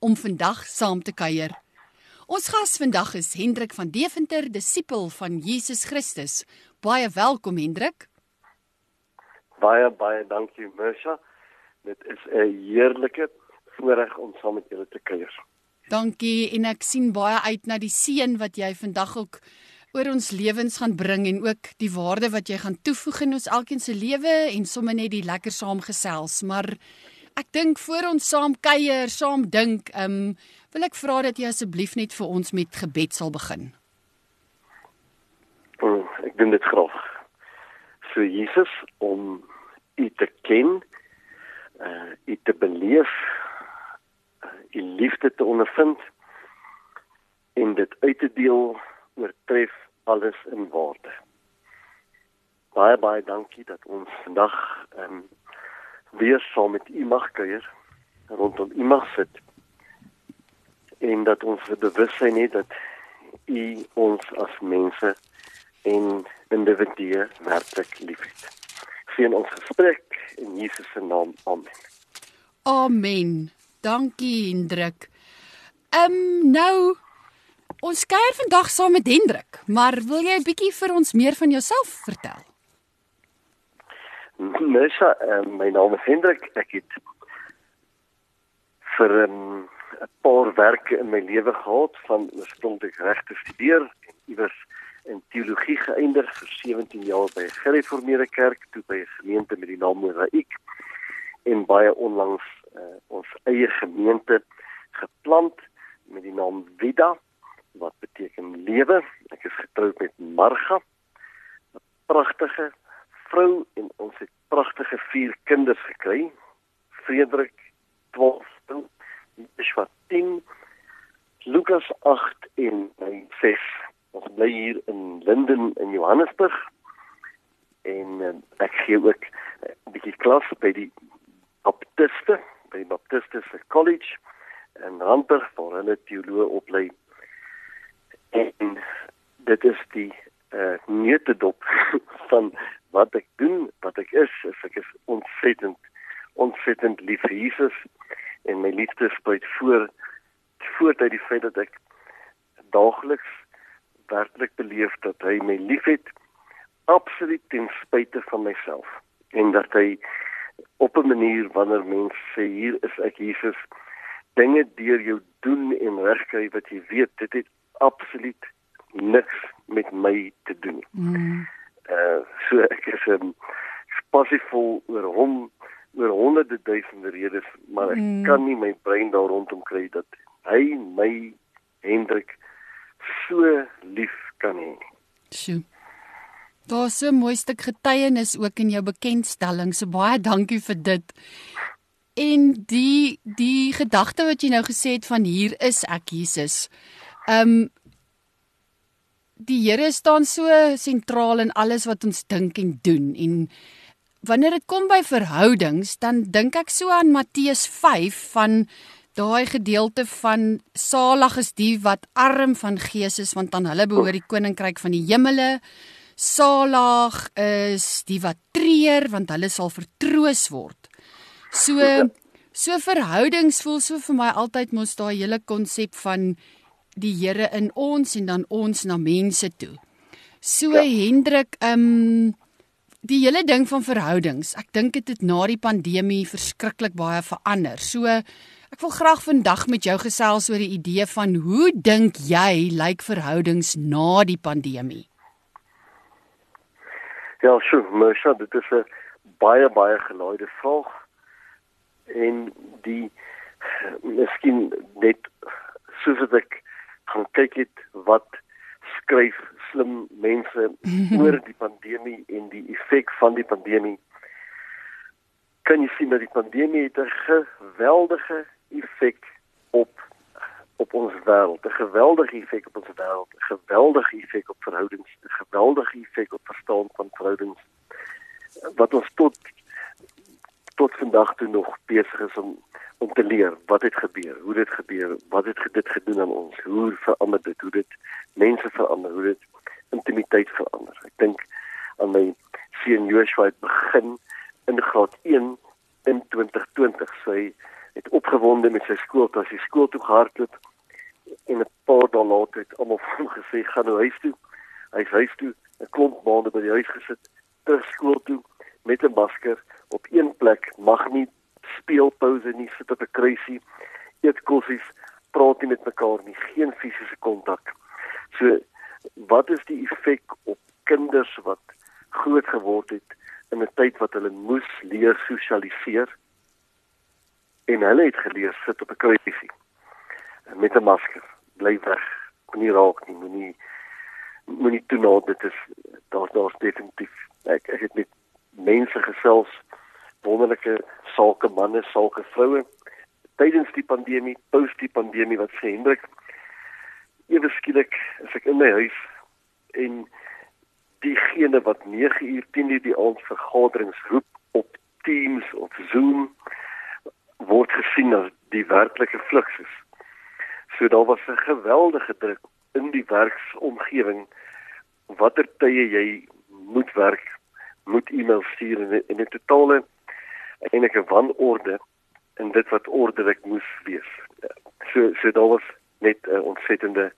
om vandag saam te kuier. Ons gas vandag is Hendrik van Deventer, disipel van Jesus Christus. Baie welkom Hendrik. Baie baie dankie Mirsha. Dit is 'n heerlike voorreg om saam met julle te kuier. Dankie en ek sien baie uit na die seën wat jy vandag ook oor ons lewens gaan bring en ook die waarde wat jy gaan toevoeg in ons elkeen se lewe en sommer net die lekker saamgesels. Maar ek dink voor ons saam kuier, saam dink, ehm um, wil ek vra dat jy asseblief net vir ons met gebed sal begin. Oh, ek doen dit graag. Vir Jesus om U te ken, uh U te beleef, uh, U liefde te ondervind en dit uit te deel oortref alles in waarde. Baie baie dankie dat ons vandag ehm um, weer saam met u mag kuier rondom u mag sit en dat ons bewussyn het dat u ons as mense en individue werklik liefhet. Sien ons gesprek in Jesus se naam. Amen. Amen. Dankie Hendrik. Ehm um, nou Ons kuier vandag saam met Hendrik, maar wil jy 'n bietjie vir ons meer van jouself vertel? Mesha, uh, my naam is Hendrik. Ek het vir ehm, 'n um, paar werke in my lewe gehad van oorspronklik reg te studeer en iewers in teologie geëindig vir 17 jaar by 'n gereformeerde kerk, toe by 'n gemeente met die naam Mosaïek en baie onlangs uh, ons eie gemeente geplant met die naam Vida wat beteken lewe. Ek is getroud met Marga, 'n pragtige vrou en ons het pragtige vier kinders gekry. Frederik 12, Joshua 10, Lukas 8 en my 6. Ons bly hier in Linden in Johannesburg en uh, ek gee ook 'n bietjie klas by die Baptiste, by die Baptiste College en Randburg waar hulle teoloog oplei en dit is die uh neutedop van wat ek doen, wat ek is, is ek is ontsettend ontsettend lief vir Jesus en my liefde spruit voor voort uit die feit dat ek daagliks werklik beleef dat hy my liefhet absoluut ten spyte van myself en dat hy op 'n manier wanneer mense sê hier is ek Jesus dinge deur jou doen en regkry wat jy weet dit het absoluut niks met my te doen. Mm. Uh so ek is um, passievol oor hom oor honderde duisende redes, maar ek mm. kan nie my brein daar rondom kry dat hy my Hendrik so lief kan hê. Sjoe. Daar's so 'n mooi stuk getuienis ook in jou bekendstelling. So baie dankie vir dit. En die die gedagte wat jy nou gesê het van hier is ek Jesus. Ehm um, die Here staan so sentraal in alles wat ons dink en doen en wanneer dit kom by verhoudings dan dink ek so aan Matteus 5 van daai gedeelte van salig is die wat arm van gees is want aan hulle behoort die koninkryk van die hemele. Salig is die wat treur want hulle sal vertroos word. So so verhoudings voel so vir my altyd mos daai hele konsep van die Here in ons en dan ons na mense toe. So ja. Hendrik, ehm um, die hele ding van verhoudings. Ek dink dit het na die pandemie verskriklik baie verander. So ek wil graag vandag met jou gesels oor die idee van hoe dink jy lyk verhoudings na die pandemie? Ja, so, Mersha, dit is 'n baie baie gelaaide vraag. En die miskien net soos ek gaan kyk het wat skryf slim mense oor die pandemie en die effek van die pandemie. Kan jy sien dat die pandemie het 'n geweldige effek op op ons wêreld, 'n geweldige effek op ons wêreld, 'n geweldige effek op verhoudings, 'n geweldige effek op verstaan van verhoudings wat ons tot tot vandag toe nog besig is om om te leer wat het gebeur, hoe dit gebeur, wat het dit gedoen aan ons, hoe verander dit, hoe dit mense verander, hoe dit intimiteit verander. Ek dink aan my seun Joshua het begin in graad 1 in 2020. Sy het opgewonde met sy skool, toe sy skool toe gehardloop en 'n paar dae later het almal vir hom gesê gaan nou huis toe. Hy is huis toe, 'n klomp maande by die huis gesit, terug skool toe met 'n masker op een plek, mag nie speelpouse nie, sit op 'n kruisie, eet kossies, praat nie met mekaar nie, geen fisiese kontak. So wat is die effek op kinders wat groot geword het in 'n tyd wat hulle moes leer sosialiseer en hulle het geleer sit op 'n kruisie met 'n masker bly weg moenie raak nie moenie moenie toenaat dit is daar daar's definitief ek, ek het met mense gesels wonderlike sake manne sake vroue tydens die pandemie post die pandemie wat sê Hendrik ewe skielik as ek in my huis en diegene wat 9 uur 10 uur die aand vergaderings roep op Teams of Zoom word gesien as die werklike fluxus. So daar was 'n geweldige druk in die werksomgewing watter tye jy moet werk, moet e-mail stuur en 'n totale enige wanorde in dit wat ordelik moes wees. So so daar was net 'n ontsettende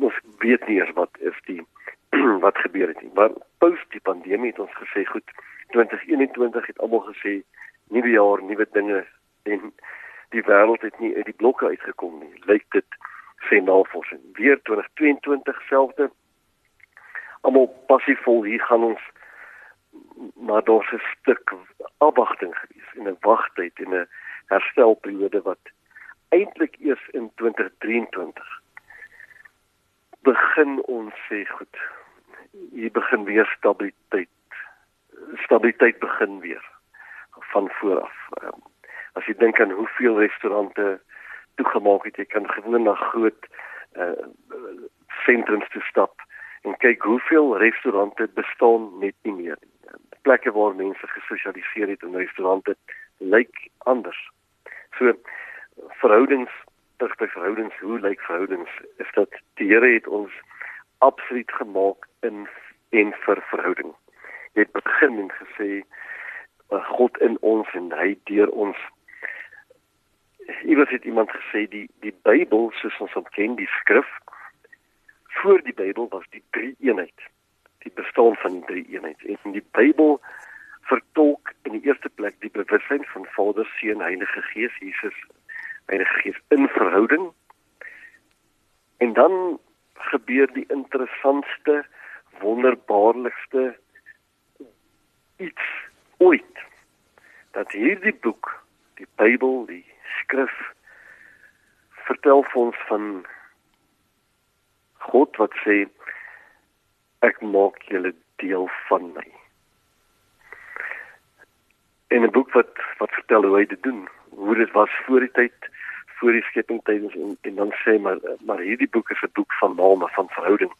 ons weet nie eens wat is die wat gebeur het nie. Maar post die pandemie het ons gesê goed 2021 het almal gesê nuwe jaar, nuwe dinge en die wêreld het nie uit die blokke uitgekom nie. Lyk dit sê navorsing. Weer 2022 selfde. Almal passiefvol hier gaan ons maar daar's 'n stuk afwagting gewees en 'n wagtyd en 'n herstelperiode wat eintlik eers in 2023 begin ons sê goed. Hier begin weer stabiliteit. Stabiliteit begin weer van voor af. Um, as jy dink aan hoeveel restaurante toegemaak het, jy kan gewoon na groot uh sentrums toe stap en kyk hoeveel restaurante bestaan net nie meer nie. Plekke waar mense gesosialiseer het in restaurante lyk anders. So verhoudings terug by verhoudings, hoe lyk verhoudings? Is dat die Here het ons absoluut gemaak in en vir verhouding. Jy het begin en gesê God in ons en hy deur ons. Iewers het iemand gesê die die Bybel soos ons hom ken, die skrif voor die Bybel was die drie eenheid. Die bestaan van die drie eenheid. En die Bybel vertolk in die eerste plek die bewussyn van Vader, Seun, Heilige Gees, Jesus Heilige Gees in verhouding. En dan gebeur die interessantste, wonderbaarlikste iets ooit. Dat hierdie boek, die Bybel, die skrif vertel vir ons van God wat sê ek maak julle deel van my. En 'n boek wat wat vertel hoe hy dit doen, hoe dit was voor die tyd voor die skepping tydens en, en dan sê maar maar hierdie boek is 'n boek van name van verhouding.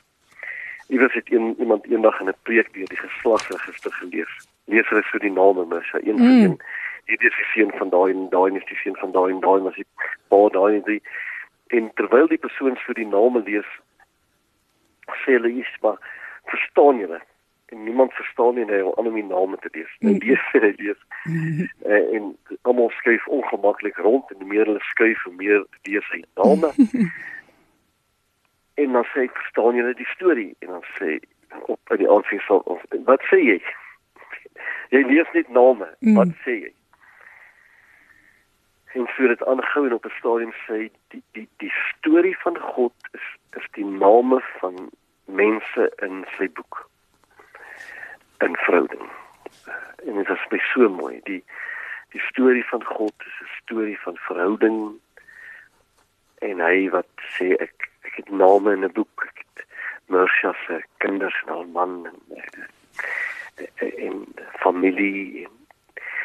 Iewers het een, iemand eendag in 'n preek deur die geslagsregister gelees. Lees hulle so die name, maar sy een mm. een hierdie is die seun van daai en daai is die seun van daai en daai was die pa daai en die en terwyl die persoon vir die name lees sê hulle iets maar verstaan julle en niemand verstaan nie hoe om die name te lees. En lees sê hy lees. Uh, en almal skuif ongemaklik rond en meer hulle skuif hoe meer lees hy name. en dan sê ek verstaan julle die storie en dan sê op in die aansien sal ons wat sê jy? jy lees net name. Mm. Wat sê jy? En vir dit aangehou en op 'n stadium sê die die die storie van God is is die name van mense in sy boek in verhouding. En dit is baie so mooi. Die die storie van God is 'n storie van verhouding. En hy wat sê ek ek het name in 'n boek. Ek het Mersha se kinders en al man en en familie en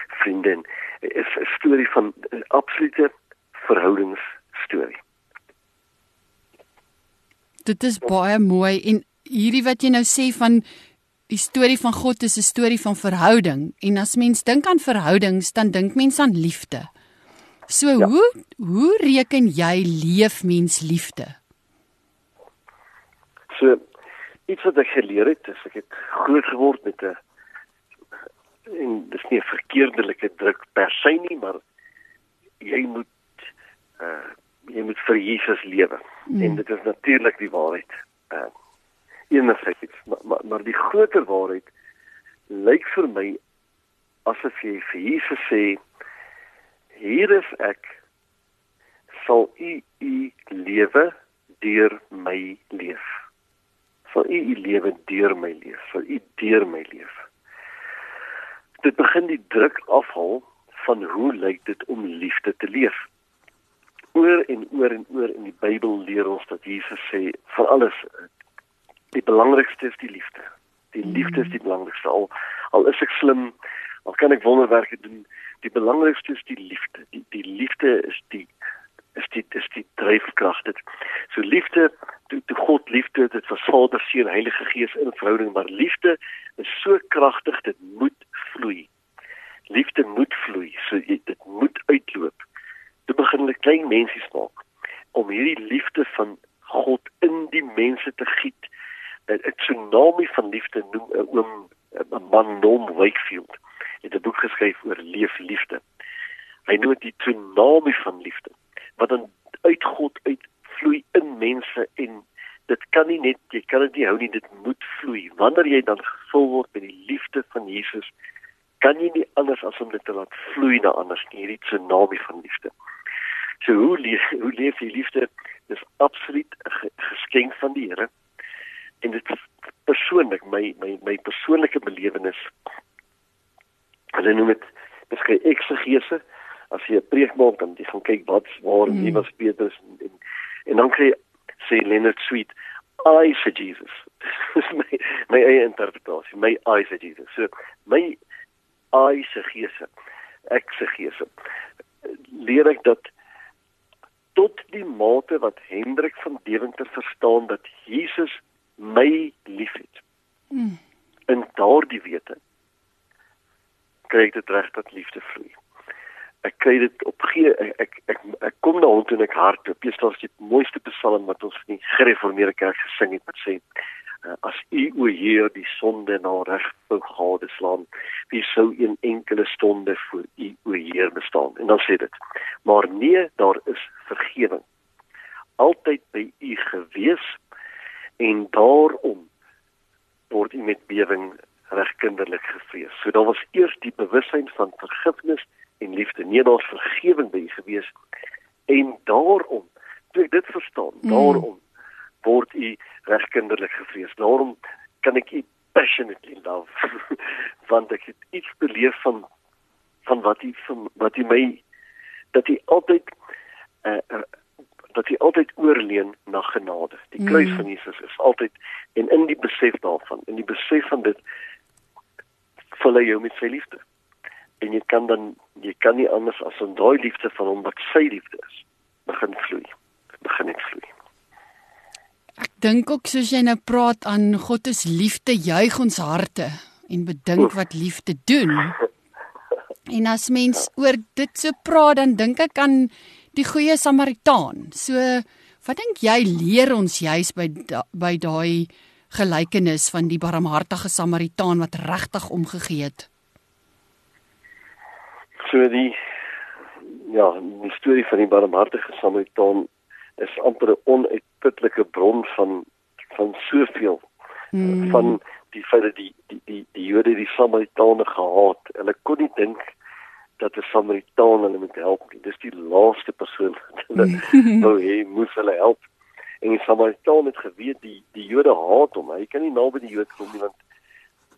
vriende. Is 'n storie van absolute verhoudings storie. Dit is baie mooi en hierdie wat jy nou sê van die storie van God is 'n storie van verhouding en as mens dink aan verhoudings dan dink mens aan liefde. So ja. hoe hoe reken jy leef mens liefde? So iets wat ek geleer het, is ek het groot geword met 'n en dis nie 'n verkeerdelike druk per se nie, maar jy moet uh jy moet vir Jesus lewe. Mm. En dit is natuurlik die waarheid. Uh enigiets, maar, maar maar die groter waarheid lyk vir my asof jy vir Jesus sê hier is ek sal u u lewe deur my leef. Sal u u lewe deur my leef, sal u deur my leef. Dit begin die druk afhaal van hoe lyk dit om liefde te leef. Oor en oor en oor in die Bybel leer ons dat Jesus sê vir alles die belangrikste is die liefde. Die mm. liefde is die belangrikste. Al al is ek slim, al kan ek wonderwerke doen, die belangrikste is die liefde. Die die liefde is die is die is die dryfkrag dit. So liefde, toe toe God liefde, dit was Vader, Seun, Heilige Gees in verhouding, maar liefde is so kragtig dit moet vloei. Liefde moet vloei, so jy, dit moet uitloop. Dit begin met klein mensies maak om hierdie liefde van God in die mense te giet. 'n tsunami van liefde noem 'n oom 'n man Nom Wakefield het 'n boek geskryf oor leef liefde. Hy noem dit die tsunami van liefde wat dan uit God uitvloei in mense en dit kan nie net jy kan dit nie hou nie dit moet vloei. Wanneer jy dan gevul word met die liefde van Jesus kan jy nie anders as om dit te laat vloei na anders nie hierdie tsunami van liefde so hoe leef, hoe leef jy liefde? Dis absoluut 'n geskenk van die Here. En dit persoonlik my my my persoonlike belewenis. Hulle noem dit beskryf eksegese. As jy 'n preek maak dan jy gaan kyk wat waar mm. wie was Petrus en, en en dan kry sê Leonard Sweet I for Jesus. My my eie interpretasie my I for Jesus. So my I se geese eksegese leer ek dat tot die mate wat Hendrik van Deventer verstaan dat Jesus my liefhet. Mm. In daardie wete kry ek dit reg dat liefde vloei. Ek kry dit op gee ek ek ek, ek kom na hom toe en ek hardloop. Dis was die mooiste psalm wat ons in die gereformeerde kerk gesing het wat sê uh, as u o Heer die sonde na reg wou gade slaan, wie sou een enkele stonde vir u o Heer bestaan? En dan sê dit: Maar nee, daar is vergifnis altyd by u gewees en daarom word u met bewing regkinderlik gevrees. So daar was eers die bewussyn van vergifnis en liefde. Nee, daar's vergewing by u gewees en daarom toe ek dit verstaan, mm. daarom word u regkinderlik gevrees. Daarom kan ek u passionately love want ek het iets beleef van van wat u wat u my dat u altyd uh, uh, dat hy altyd oorleen na genade. Die kruis mm. van Jesus is altyd en in die besef daarvan, in die besef van dit vul hy jou met sy liefde. En jy kan dan jy kan nie anders as om daai liefde van hom wat sy liefde is, begin vloei. Begin net vloei. Ek dink ook soos jy nou praat aan God is liefde, juig ons harte en bedink wat liefde doen. En as mens oor dit so praat, dan dink ek aan die goeie Samaritaan. So wat dink jy leer ons juis by da, by daai gelykenis van die barmhartige Samaritaan wat regtig omgegee het? So die ja, die storie van die barmhartige Samaritaan is amper 'n onuitputlike bron van van soveel hmm. van die feit dat die die die die Jode die Samaritane gehaat. Hulle kon nie dink dat 'n Samaritaan hulle moet help. Dis die laaste persoon wat hulle wou hê moes hulle help. En die Samaritaan het geweet die die Jode haat hom. Hy kan nie naby die Jode kom nie want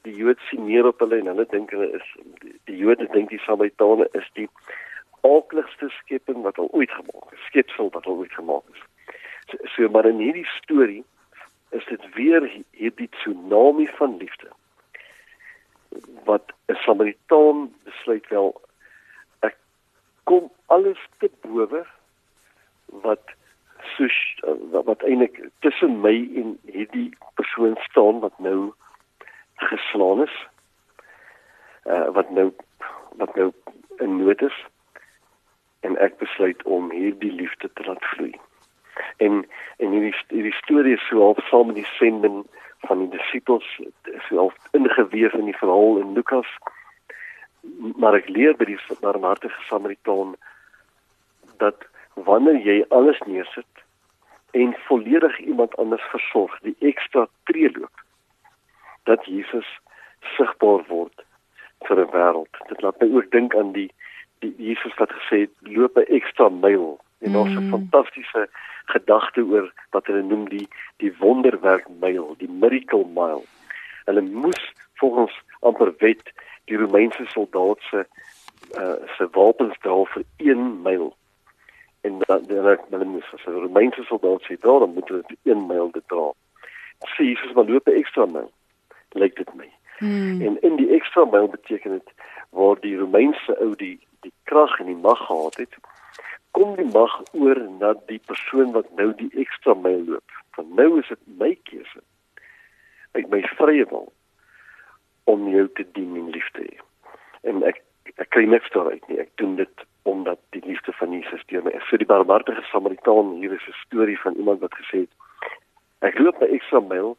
die Jode sien neer op hulle en hulle dink hulle is die, die Jode dink die Samaritane is die aakligste skepping wat al ooit gemaak is. Skepsel wat al ooit gemaak is. So, so maar in hierdie storie is dit weer hierdie tsunami van liefde wat 'n Samaritaan besluit wel kom alles te bowe wat soos wat, wat eintlik tussen my en hierdie persoon staan wat nou geslaan is. Uh wat nou wat nou in nood is en ek besluit om hierdie liefde te laat vloei. En en hierdie hierdie storie is so half saam met die sending van die disippels so half ingeweef in die verhaal in Lukas. Maar ek leer by die barmhartige Samaritaan dat wanneer jy alles neersit en volledig iemand anders versorg, die ekstra tree loop, dat Jesus sigbaar word vir 'n wêreld. Dit laat my ook dink aan die die Jesus wat gesê het loop 'n ekstra myl. En ons 'n mm. fantastiese gedagte oor wat hulle noem die die wonderwerk myl, die miracle mile. Hulle moes volgens amper wet die Romeinse soldaat se uh, se wapens dra vir 1 myl. En dan dan hulle moes as 'n Romeinse soldaat sê dra, dan moet hulle 1 myl dit dra. Sê Jesus maar loop 'n ekstra myl. Lyk dit my. Hmm. En in die ekstra myl beteken dit waar die Romeinse ou die die krag en die mag gehad het, kom die mag oor na die persoon wat nou die ekstra myl loop. Van nou is dit my keuse. Uit my vrye wil om jou te dien en lief te hê. En ek ek kry niks daaruit nie. Ek doen dit omdat die liefde van Jesus deur my is. So die barmhartige Samaritaan hier is 'n storie van iemand wat gesê het ek loop 'n ekstra myl.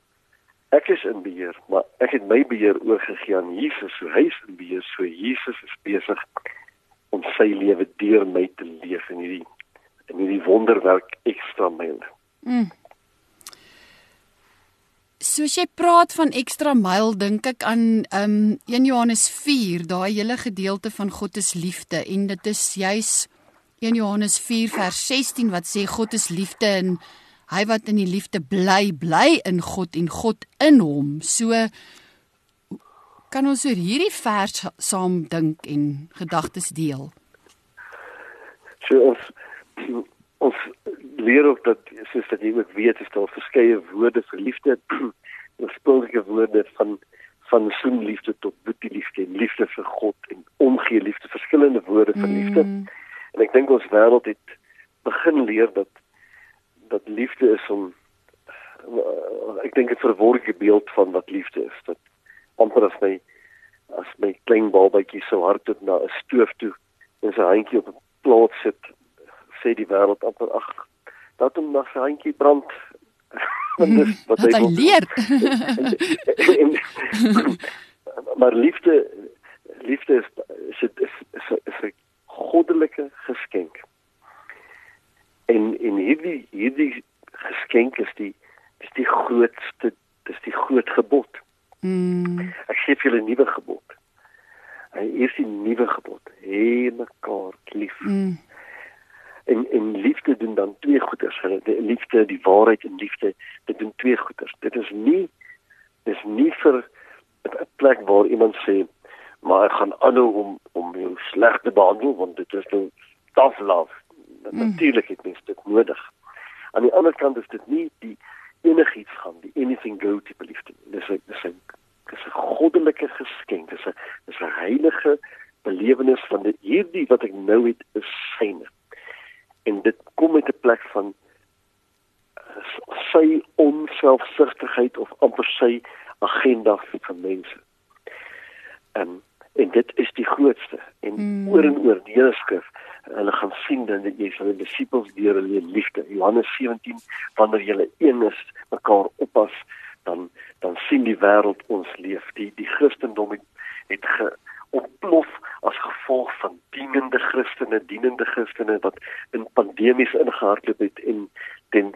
Ek is in beheer, maar ek het my beheer oorgegee aan Jesus. So hy is in beheer. So Jesus is besig om sy lewe deur my te leef in hierdie in hierdie wonderwerk ekstra myl. Mm. Soos jy praat van ekstra myl, dink ek aan um 1 Johannes 4, daai hele gedeelte van God is liefde en dit is juis 1 Johannes 4 vers 16 wat sê God is liefde en hy wat in die liefde bly, bly in God en God in hom. So kan ons oor hierdie vers saam dink en gedagtes deel. So ons ons leer ook dat soos dat jy ook weet is daar verskeie woorde vir liefde. Oorspronklike woorde van van soenliefde tot boetieliefde en liefde vir God en omgee liefde, verskillende woorde vir liefde. Mm. En ek dink ons wêreld het begin leer dat dat liefde is om ek dink 'n verworke beeld van wat liefde is. Dat amper as my as my klein babatjie so hard tot na 'n stoof toe en sy handjie op 'n plaas sit sê die wêreld amper ag dat hom na sy handjie brand want dis wat hy wil leer maar liefde liefde is is is is, is 'n goddelike geskenk en en hierdie hierdie geskenk is die is die grootste dis die groot gebod Mm. Ek gee vir julle 'n nuwe gebod. Hy is 'n nuwe gebod. Hê mekaar lief. Mm. En en liefde doen dan twee goeders. Die liefde, die waarheid en liefde, dit doen twee goeders. Dit is nie dis nie vir 'n plek waar iemand sê maar ek gaan aanhou om om jou sleg te behandel want dit is nou tough love. Mm. Natuurlik het mens dit nodig. Aan die ander kant is dit nie die enigiets gaan die anything go tipe liefde. Dis 'n dis 'n dis 'n goddelike geskenk. Dis 'n dis 'n heilige belewenis van dit hierdie wat ek nou het is syne. En dit kom met 'n plek van sy onselfsugtigheid of amper sy agenda vir mense. En en dit is die grootste en mm. oor en oor die hele skrif hulle gaan sien dat jy sal die disippels deur hulle liefde Johannes 17 wanneer julle een is mekaar oppas dan dan sien die wêreld ons leef die die Christendom het, het ge, ontplof as gevolg van dienende Christene dienende Christene wat in pandemies ingehardloop het en ten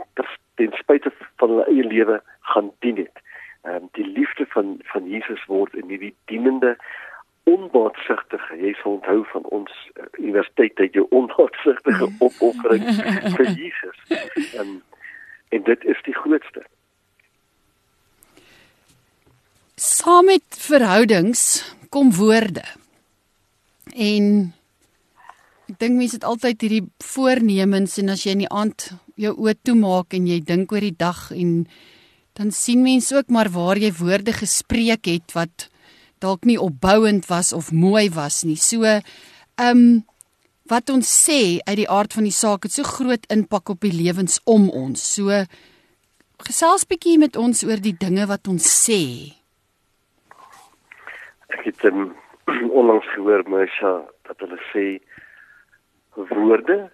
ten spyte van hulle eie lewe gaan dien het. Ehm um, die liefde van van Jesus word in hierdie dienende onbaatsigtige jy sal onthou van ons uh, universiteit dat jy onbaatsigtige opoffering vir Jesus en en dit is die grootste saam met verhoudings kom woorde en ek dink mense het altyd hierdie voornemens en as jy in die aand jou oë toemaak en jy dink oor die dag en dan sien mense ook maar waar jy woorde gespreek het wat dalk nie opbouend was of mooi was nie. So ehm um, wat ons sê uit die aard van die saak het so groot impak op die lewens om ons. So gesels bietjie met ons oor die dinge wat ons sê. Ek het um, onlangs gehoor Mesha dat hulle sê woorde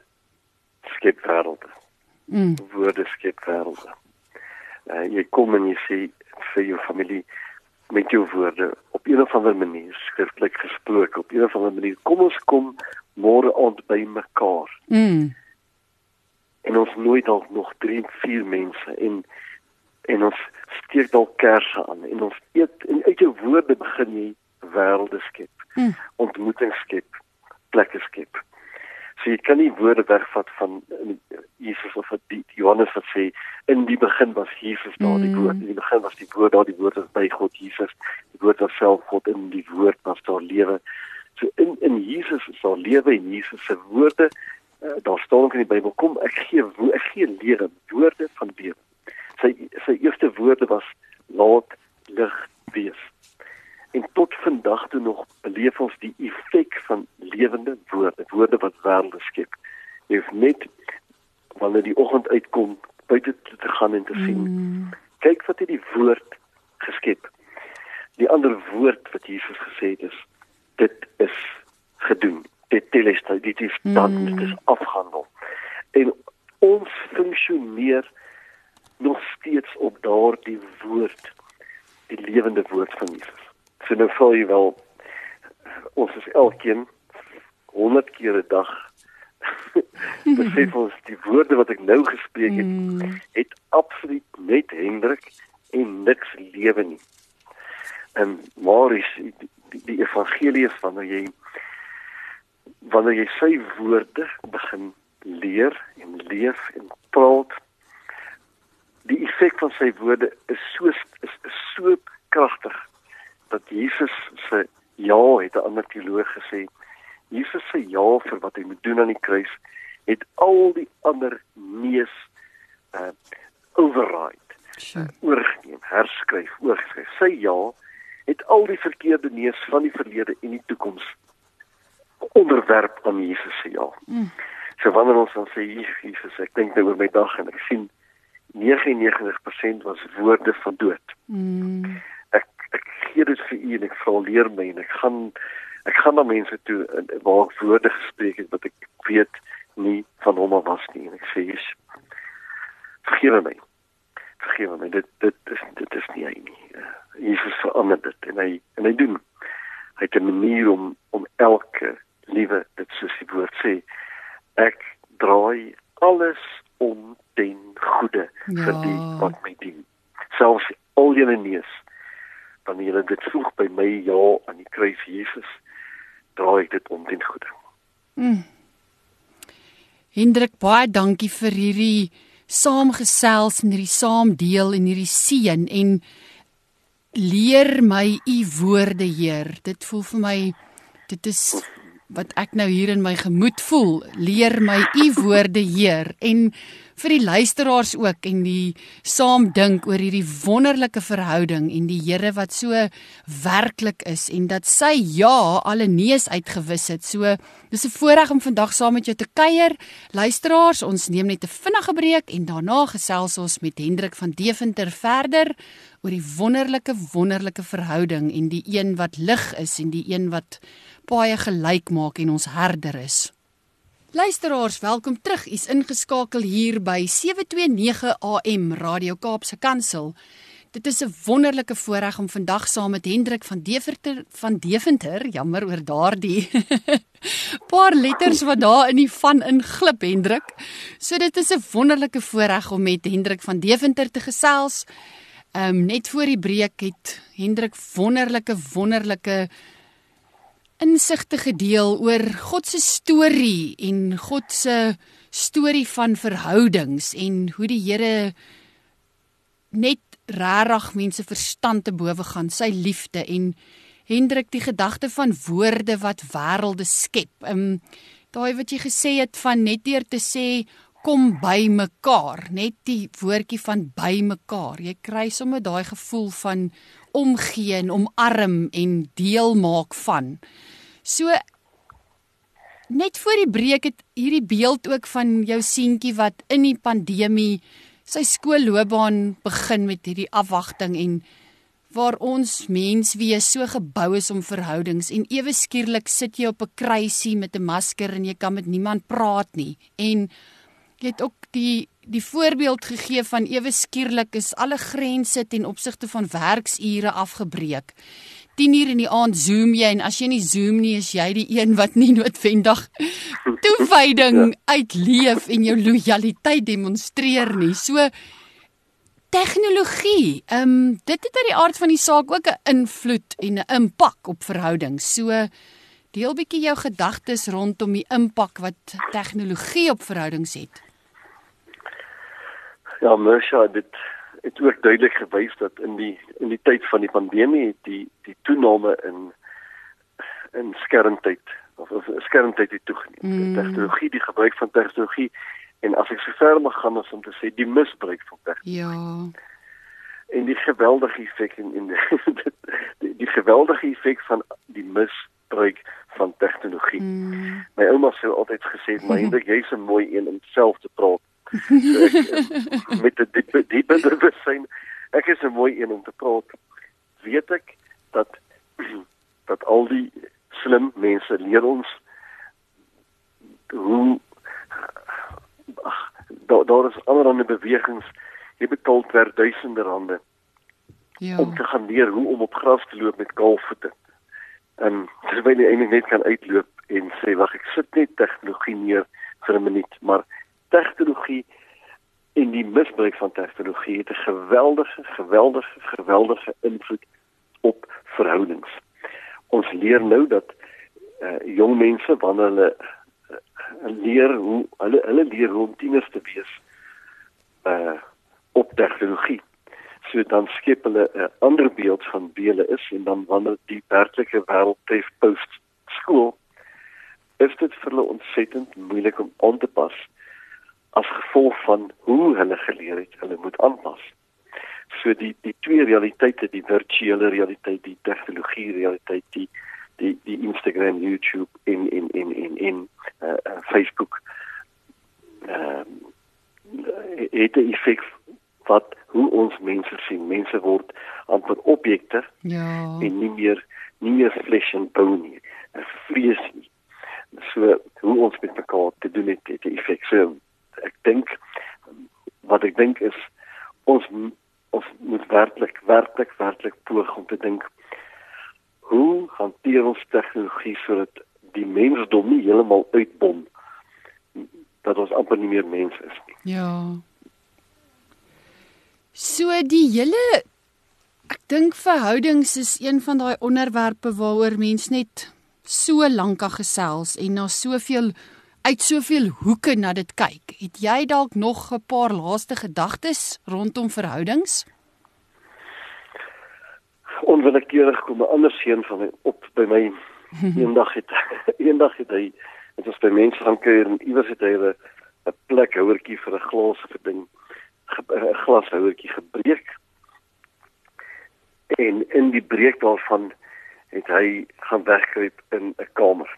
skep wêrelde. Mm. Woorde skep wêrelde. Uh, jy kom en jy sê vir jou familie met jou woorde op 'n of ander manier skriftelik gesproke op 'n of ander manier kom ons kom môre aand by mekaar. Mm. En ons nooi dalk nog 3, 4 mense en en ons steek dalk kersse aan en ons eet en uit jou woorde begin jy wêrelde skep. Mm. Ontmoetings skep, plekke skep. So jy kan nie woorde wegvat van Jesus of die Johannes wat sê in die begin was Jesus daar die woord. In die begin was die woord daar die woord was by God Jesus. Die woord was self God in die woord was daar lewe. So in in Jesus is daar lewe en Jesus se woorde uh, daar staan in die Bybel kom ek gee ek gee lewe woorde van lewe. Sy sy eerste woorde was laat lig wees. Tot vandag toe nog beleef ons die effek van lewende woorde, woorde wat wêrelde skep. Jy hoef net wanneer die oggend uitkom buite te gaan en te sien. Mm. Kyk wat het die woord geskep. Die ander woord wat Jesus gesê het is dit is gedoen. Dit tel is dit is dan mm. dit is afhandel. En ons funksioneer nog steeds op daardie woord, die lewende woord van Jesus. So nou voel jy wel ons is elkeen 100 keer 'n dag besef ons die woorde wat ek nou gespreek het mm. het absoluut net Hendrik en niks lewe nie. En maar is die, die, die evangelie is wanneer jy wanneer jy sy woorde begin leer en leef en praat die effek van sy woorde is so is, is so kragtig dat Jesus se ja het 'n ander teoloog gesê. Jesus se ja vir wat hy moet doen aan die kruis het al die ander neus uh override sure. uh, oorgeneem herskryf oorgeskryf. Sy ja het al die verkeerde neus van die verlede en die toekoms onderwerp aan Jesus se ja. Mm. so wanneer ons dan sê Jesus ek dink nou oor my dag en ek sien 99% was woorde van dood. Mm vra leer my en ek gaan ek gaan na mense toe waar ek woorde gespreek het wat ek weet nie van hom af was nie. En ek sê vergewe my vergewe my dit dit is dit is nie hy nie Jesus verander dit en hy en hy doen hy het 'n manier om om elke liewe dit soos die woord sê ek draai alles om ten goeie ja. vir die wat my dien selfs al julle neus wanneer jy dit voeg by my ja aan die kruis Jesus draai ek dit om ten goeie. Mm. Hendrik baie dankie vir hierdie saamgesels en hierdie saamdeel en hierdie seën en leer my u woorde Heer. Dit voel vir my dit is wat ek nou hier in my gemoed voel. Leer my u woorde Heer en vir die luisteraars ook en die saam dink oor hierdie wonderlike verhouding en die Here wat so werklik is en dat sy ja alle neus uitgewis het. So dis 'n voorreg om vandag saam met jou te kuier. Luisteraars, ons neem net 'n vinnige breek en daarna gesels ons met Hendrik van Deventer verder oor die wonderlike wonderlike verhouding en die een wat lig is en die een wat baie gelyk maak en ons herder is. Luisteraars, welkom terug. U's ingeskakel hier by 729 AM Radio Kaapse Kansel. Dit is 'n wonderlike voorreg om vandag saam met Hendrik van Deventer van Deventer, jammer oor daardie paar letters wat daar in die van inglip Hendrik. So dit is 'n wonderlike voorreg om met Hendrik van Deventer te gesels. Ehm um, net voor die breek het Hendrik wonderlike wonderlike insigte gedeel oor God se storie en God se storie van verhoudings en hoe die Here net rarig mense verstand te bowe gaan sy liefde en Hendrik die gedagte van woorde wat wêrelde skep. Ehm um, daai wat jy gesê het van net deur te sê kom by mekaar, net die woordjie van by mekaar. Jy kry sommer daai gevoel van omgee en omarm en deel maak van. So net voor die breek het hierdie beeld ook van jou seentjie wat in die pandemie sy skoolloopbaan begin met hierdie afwagting en waar ons mens wees so gebou is om verhoudings en ewe skielik sit jy op 'n kruisie met 'n masker en jy kan met niemand praat nie. En jy het ook die die voorbeeld gegee van ewe skielik is alle grense ten opsigte van werksure afgebreek 10 uur in die aand zoom jy en as jy nie zoom nie is jy die een wat nie noodwendig toewyding ja. uitleef en jou lojaliteit demonstreer nie. So tegnologie, ehm um, dit het uit die aard van die saak ook 'n invloed en 'n impak op verhoudings. So deel bietjie jou gedagtes rondom die impak wat tegnologie op verhoudings het. Ja, Mersha, dit het ook duidelik gewys dat in die in die tyd van die pandemie die die toename in in skermtyd of, of skermtyd het toegeneem. Mm. Tegnologie, die gebruik van tegnologie en as ek so ver mag gaan as om te sê die misbruik van tegnologie. Ja. En die geweldige effek in in die, die, die geweldige effek van die misbruik van tegnologie. Mm. My ouma sê altyd gesê, "Maar jy's 'n mooi een om self te praat." met die diepe diepe bewussyn. Ek is 'n mooi een om te praat. Weet ek dat dat al die slim mense leer ons hoe ach, daar daar is allerlei bewegings. Jy betaal per duisende rande ja. om te gaan leer hoe om op gras te loop met kaalvoete. En terwyl jy eintlik net kan uitloop en sê wag ek sit net tegnologie neer vir 'n minuut maar die misbruik van tegnologie het 'n geweldige geweldige geweldige invloed op verhoudings. Ons leer nou dat uh, jong mense wanneer hulle uh, leer hoe hulle hulle leer hoe om tieners te wees uh op tegnologie. So dan skep hulle 'n ander beeld van wie hulle is en dan wanneer die werklike wêreld tref post skool is dit vir hulle ontsettend moeilik om aan te pas as gevolg van hoe hulle geleer het hulle moet aanpas. So die die twee realiteite, die virtuele realiteit, die tegnologie realiteit, die die die Instagram, YouTube en en en en en uh, uh, Facebook ehm uh, het 'n effek wat hoe ons mense sien. Mense word amper objekte. Ja. En nie meer nie meer flesh and bone nie. 'n Vlees nie. So hoe ons met mekaar te doen het, het 'n effek. So ek dink wat ek dink is ons ons moet werklik werklik werklik poog om te dink hoe hanteer ons tegnologie sodat die mensdom nie heeltemal uitbom dat ons amper nie meer mens is nie. Ja. So die hele ek dink verhoudings is een van daai onderwerpe waaroor mens net so lank kan gesels en na soveel uit soveel hoeke na dit kyk. Het jy dalk nog 'n paar laaste gedagtes rondom verhoudings? Onwillekeurig kom 'n ander seun van my op by my eendag het eendag het hy dit was by mense gaan kuier en iewers het hy 'n plek houertjie vir 'n glas verding 'n glashouertjie gebreek. En in die breek daarvan het hy gaan wegkruip in 'n kamer.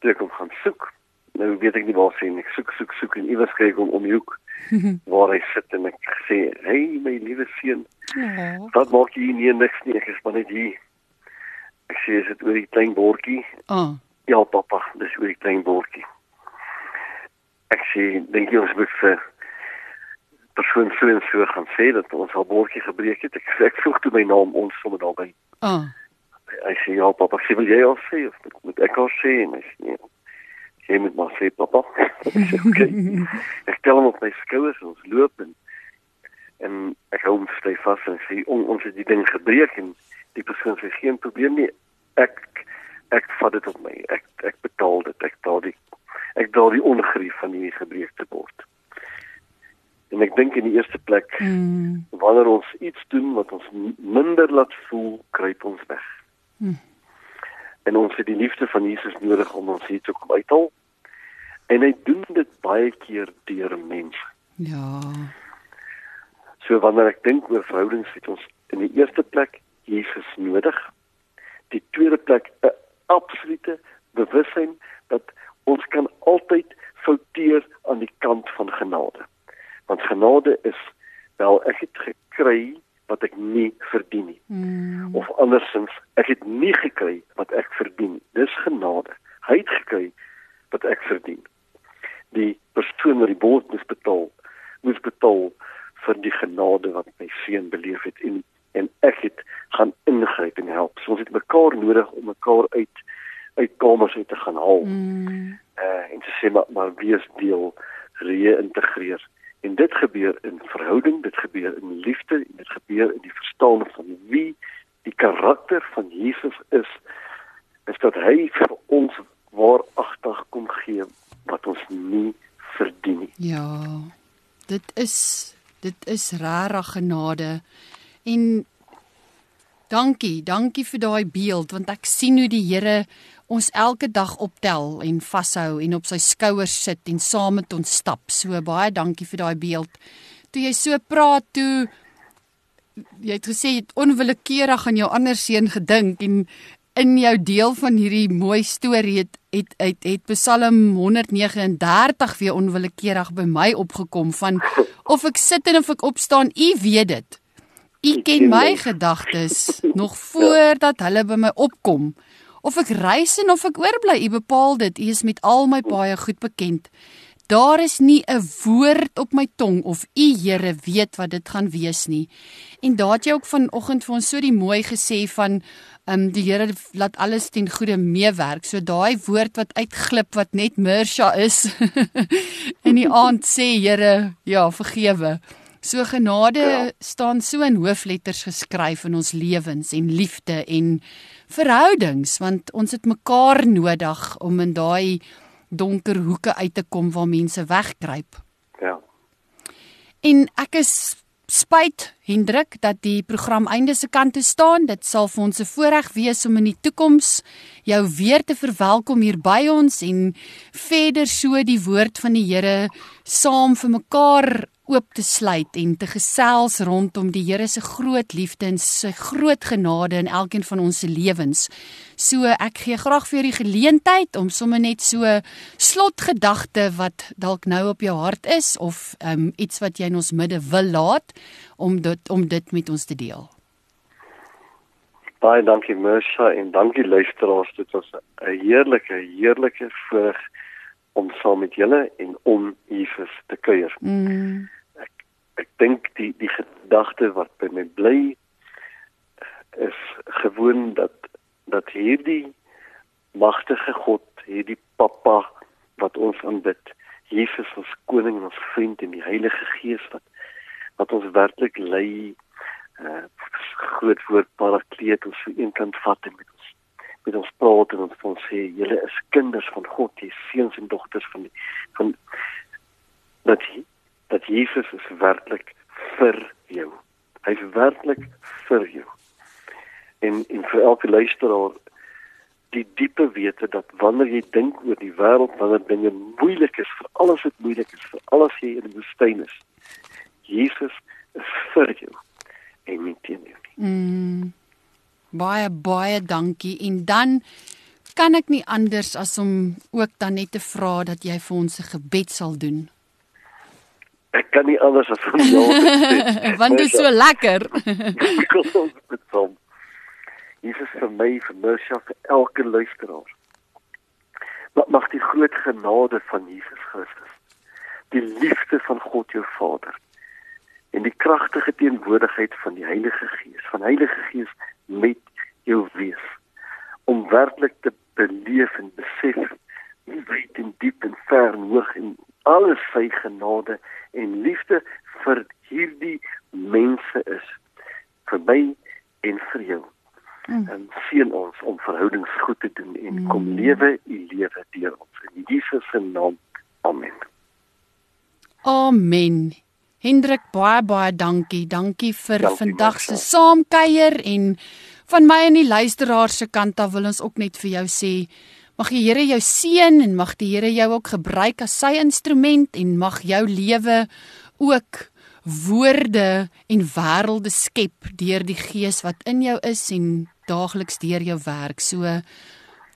Toe ek hom gaan soek, nou weet ek nie waar sien ek soek soek soek en iewers kry ek hom om die hoek waar hy sit en ek sê hey my liewe seun ja. wat maak jy nie niks nie? Ek is maar net hier. Ek sê is dit oor die klein bordjie? Oh. ja pappa dis oor die klein bordjie. Ek sê dink jy ons moet vir persoon so en so gaan sê dat ons al bordjie gebreek het? Ek ek vroeg toe my naam ons sommer daarby. Oh. hy sê ja pappa sê wil jy al sê of moet ek al sê? En hy sê nee jy moet maar sê pappa. okay. ek tel hom op my skouers en ons loop en en ek hou hom styf vas en sê on, ons het die ding gebreek en die persoon sê geen probleem nie. Ek ek vat dit op my. Ek ek betaal dit. Ek daal die ek daal die ongerief van die gebreekte bord. En ek dink in die eerste plek mm. wanneer ons iets doen wat ons minder laat voel, kruip ons weg. Mm. En ons het die liefde van Jesus nodig om ons hier te kom uithaal. En hy doen dit baie keer deur mense. Ja. So wanneer ek dink oor verhoudings het ons in die eerste plek Jesus nodig. Die tweede plek 'n absolute bewussyn dat Ons kan altyd fouteer aan die kant van genade. Want genade is wel ek het gekry wat ek nie verdien nie. Mm. Of andersins, ek het nie gekry wat ek verdien. Dis genade. Hy het gekry wat ek verdien. Die persoon wat die bond moes betaal, moes betaal vir die genade wat my seun beleef het en en ek het gaan ingryp en help. So ons het mekaar nodig om mekaar uit uit kamers uit te gaan haal. Mm. Uh en te sê maar, maar wie is deel reïntegreer. En dit gebeur in verhouding, dit gebeur in liefde dit gebeur in die verstaan van wie die karakter van Jesus is. Is dat hy vir ons waaragtig kom gee wat ons nie verdien nie. Ja. Dit is dit is regtig genade. En dankie, dankie vir daai beeld want ek sien hoe die Here ons elke dag optel en vashou en op sy skouers sit en saam met ons stap. So baie dankie vir daai beeld. Toe jy so praat toe jy het gesê jy het onwillekeurig aan jou ander seun gedink en in jou deel van hierdie mooi storie het het het, het Psalm 139 weer onwillekeurig by my opgekom van of ek sit en of ek opstaan, u weet dit. U ken my gedagtes nog voordat hulle by my opkom. Of ek reis en of ek oorbly, u bepaal dit. U is met al my baie goed bekend. Daar is nie 'n woord op my tong of u Here weet wat dit gaan wees nie. En daar het jy ook vanoggend vir ons so die mooi gesê van ehm um, die Here laat alles ten goeie meewerk. So daai woord wat uitglip wat net Mersha is in die aand sê Here, ja, vergewe. So genade ja. staan so in hoofletters geskryf in ons lewens en liefde en verhoudings want ons het mekaar nodig om in daai donker hoeke uit te kom waar mense wegkruip. Ja. En ek is spyt Hendrik dat die program einde se kant toe staan. Dit sal vir ons 'n voorreg wees om in die toekoms jou weer te verwelkom hier by ons en verder so die woord van die Here saam vir mekaar oop te sluit en te gesels rondom die Here se groot liefde en sy groot genade in elkeen van ons se lewens. So ek gee graag vir die geleentheid om sommer net so slotgedagte wat dalk nou op jou hart is of um, iets wat jy in ons midde wil laat om dit om dit met ons te deel. Baie dankie Mersha en dankie luisteraars. Dit was 'n heerlike heerlike voorreg om saam met julle en om Jesus te kuier. Mm ek dink die die gedagte wat by my bly is gewoon dat dat hierdie magtige God, hierdie Pappa wat ons aanbid, Jesus ons koning en ons vriend en die Heilige Gees wat wat ons werklik lei uh groot woord parakleet ons vir een kant vat en met ons met ons praat en ons sê julle is kinders van God, jy seuns en dogters van die van dat dat Jesus is werklik vir jou. Hy's werklik vir jou. En en vir elke luisteraar die diepe wete dat wanneer jy dink oor die wêreld, wanneer dinge moeilik is, vir alles wat moeilik is, vir alles jy in die woestyn is, Jesus is vir jou en nie teen jou nie. Mm. Baie baie dankie en dan kan ek nie anders as om ook dan net te vra dat jy vir ons 'n gebed sal doen. Ek kan nie anders as om ja te sê. Want dit is so lekker. Kom met hom. Jesus vir my, vir Mersha, vir elke luisteraar. Wat mag die groot genade van Jesus Christus, die liefde van God jou Vader en die kragtige teenwoordigheid van die Heilige Gees, van Heilige Gees met jou wees om werklik te beleef en besef hoe wyd en diep en ver en hoog en alles sy genade en liefde vir hierdie mense is vir my en vir jou. Mm. En sien ons om verhoudings goed te doen en mm. kom lewe u lewe deur ons in Jesus se naam. Amen. Amen. Hendrik baie baie dankie. Dankie vir dankie, vandag se saamkuier en van my en die luisteraars se kant af wil ons ook net vir jou sê Mag die Here jou seën en mag die Here jou ook gebruik as sy instrument en mag jou lewe ook woorde en wêrelde skep deur die gees wat in jou is en daagliks deur jou werk. So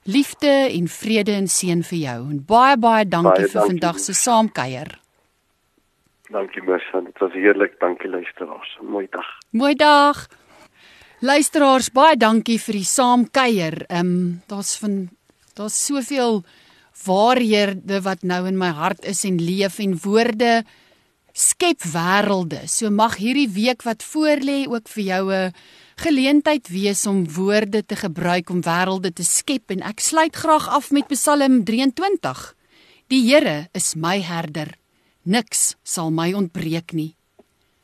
Liefde en vrede en seën vir jou en baie baie dankie baie vir dankie. vandag se saamkuier. Dankie Mersa, dit was heerlik. Dankie luisteraars. Mooi dag. Mooi dag. Luisteraars, baie dankie vir die saamkuier. Ehm um, daar's van daar's soveel waarhede wat nou in my hart is en leef en woorde skep wêrelde. So mag hierdie week wat voorlê ook vir jou 'n geleentheid wees om woorde te gebruik om wêrelde te skep en ek sluit graag af met Psalm 23. Die Here is my herder. Niks sal my ontbreek nie.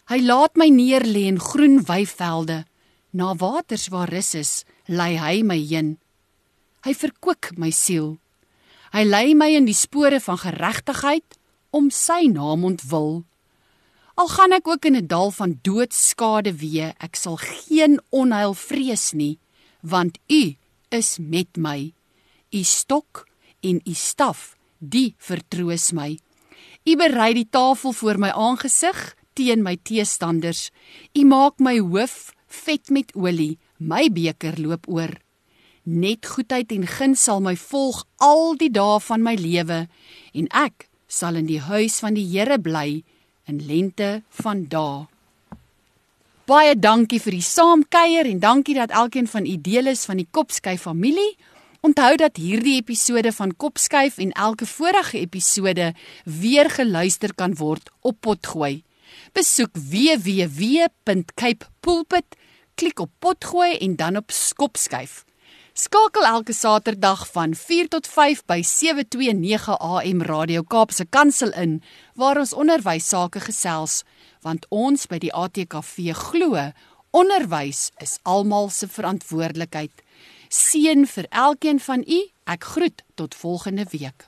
Hy laat my neer lê in groen weivelde. Na waters waar rus is, lei hy my heen. Hy verkoop my siel. Hy lei my in die spore van geregtigheid om sy naam ontwil. Al gaan ek ook in 'n dal van doodskade wee, ek sal geen onheil vrees nie, want U is met my. U stok en U staf, die vertroos my. U berei die tafel voor my aangesig teen my teestanders. U maak my hoof vet met olie, my beker loop oor. Net goedheid en guns sal my volg al die dae van my lewe en ek sal in die huis van die Here bly in lente van dae. Baie dankie vir die saamkuier en dankie dat elkeen van u deel is van die Kopskyf familie. Onthou dat hierdie episode van Kopskyf en elke vorige episode weer geluister kan word op Potgooi. Besoek www.capepulpit, klik op Potgooi en dan op Kopskyf. Skakel elke Saterdag van 4 tot 5 by 729 AM Radio Kaapse Kansel in waar ons onderwys sake gesels want ons by die ATKV glo onderwys is almal se verantwoordelikheid. Seën vir elkeen van u. Ek groet tot volgende week.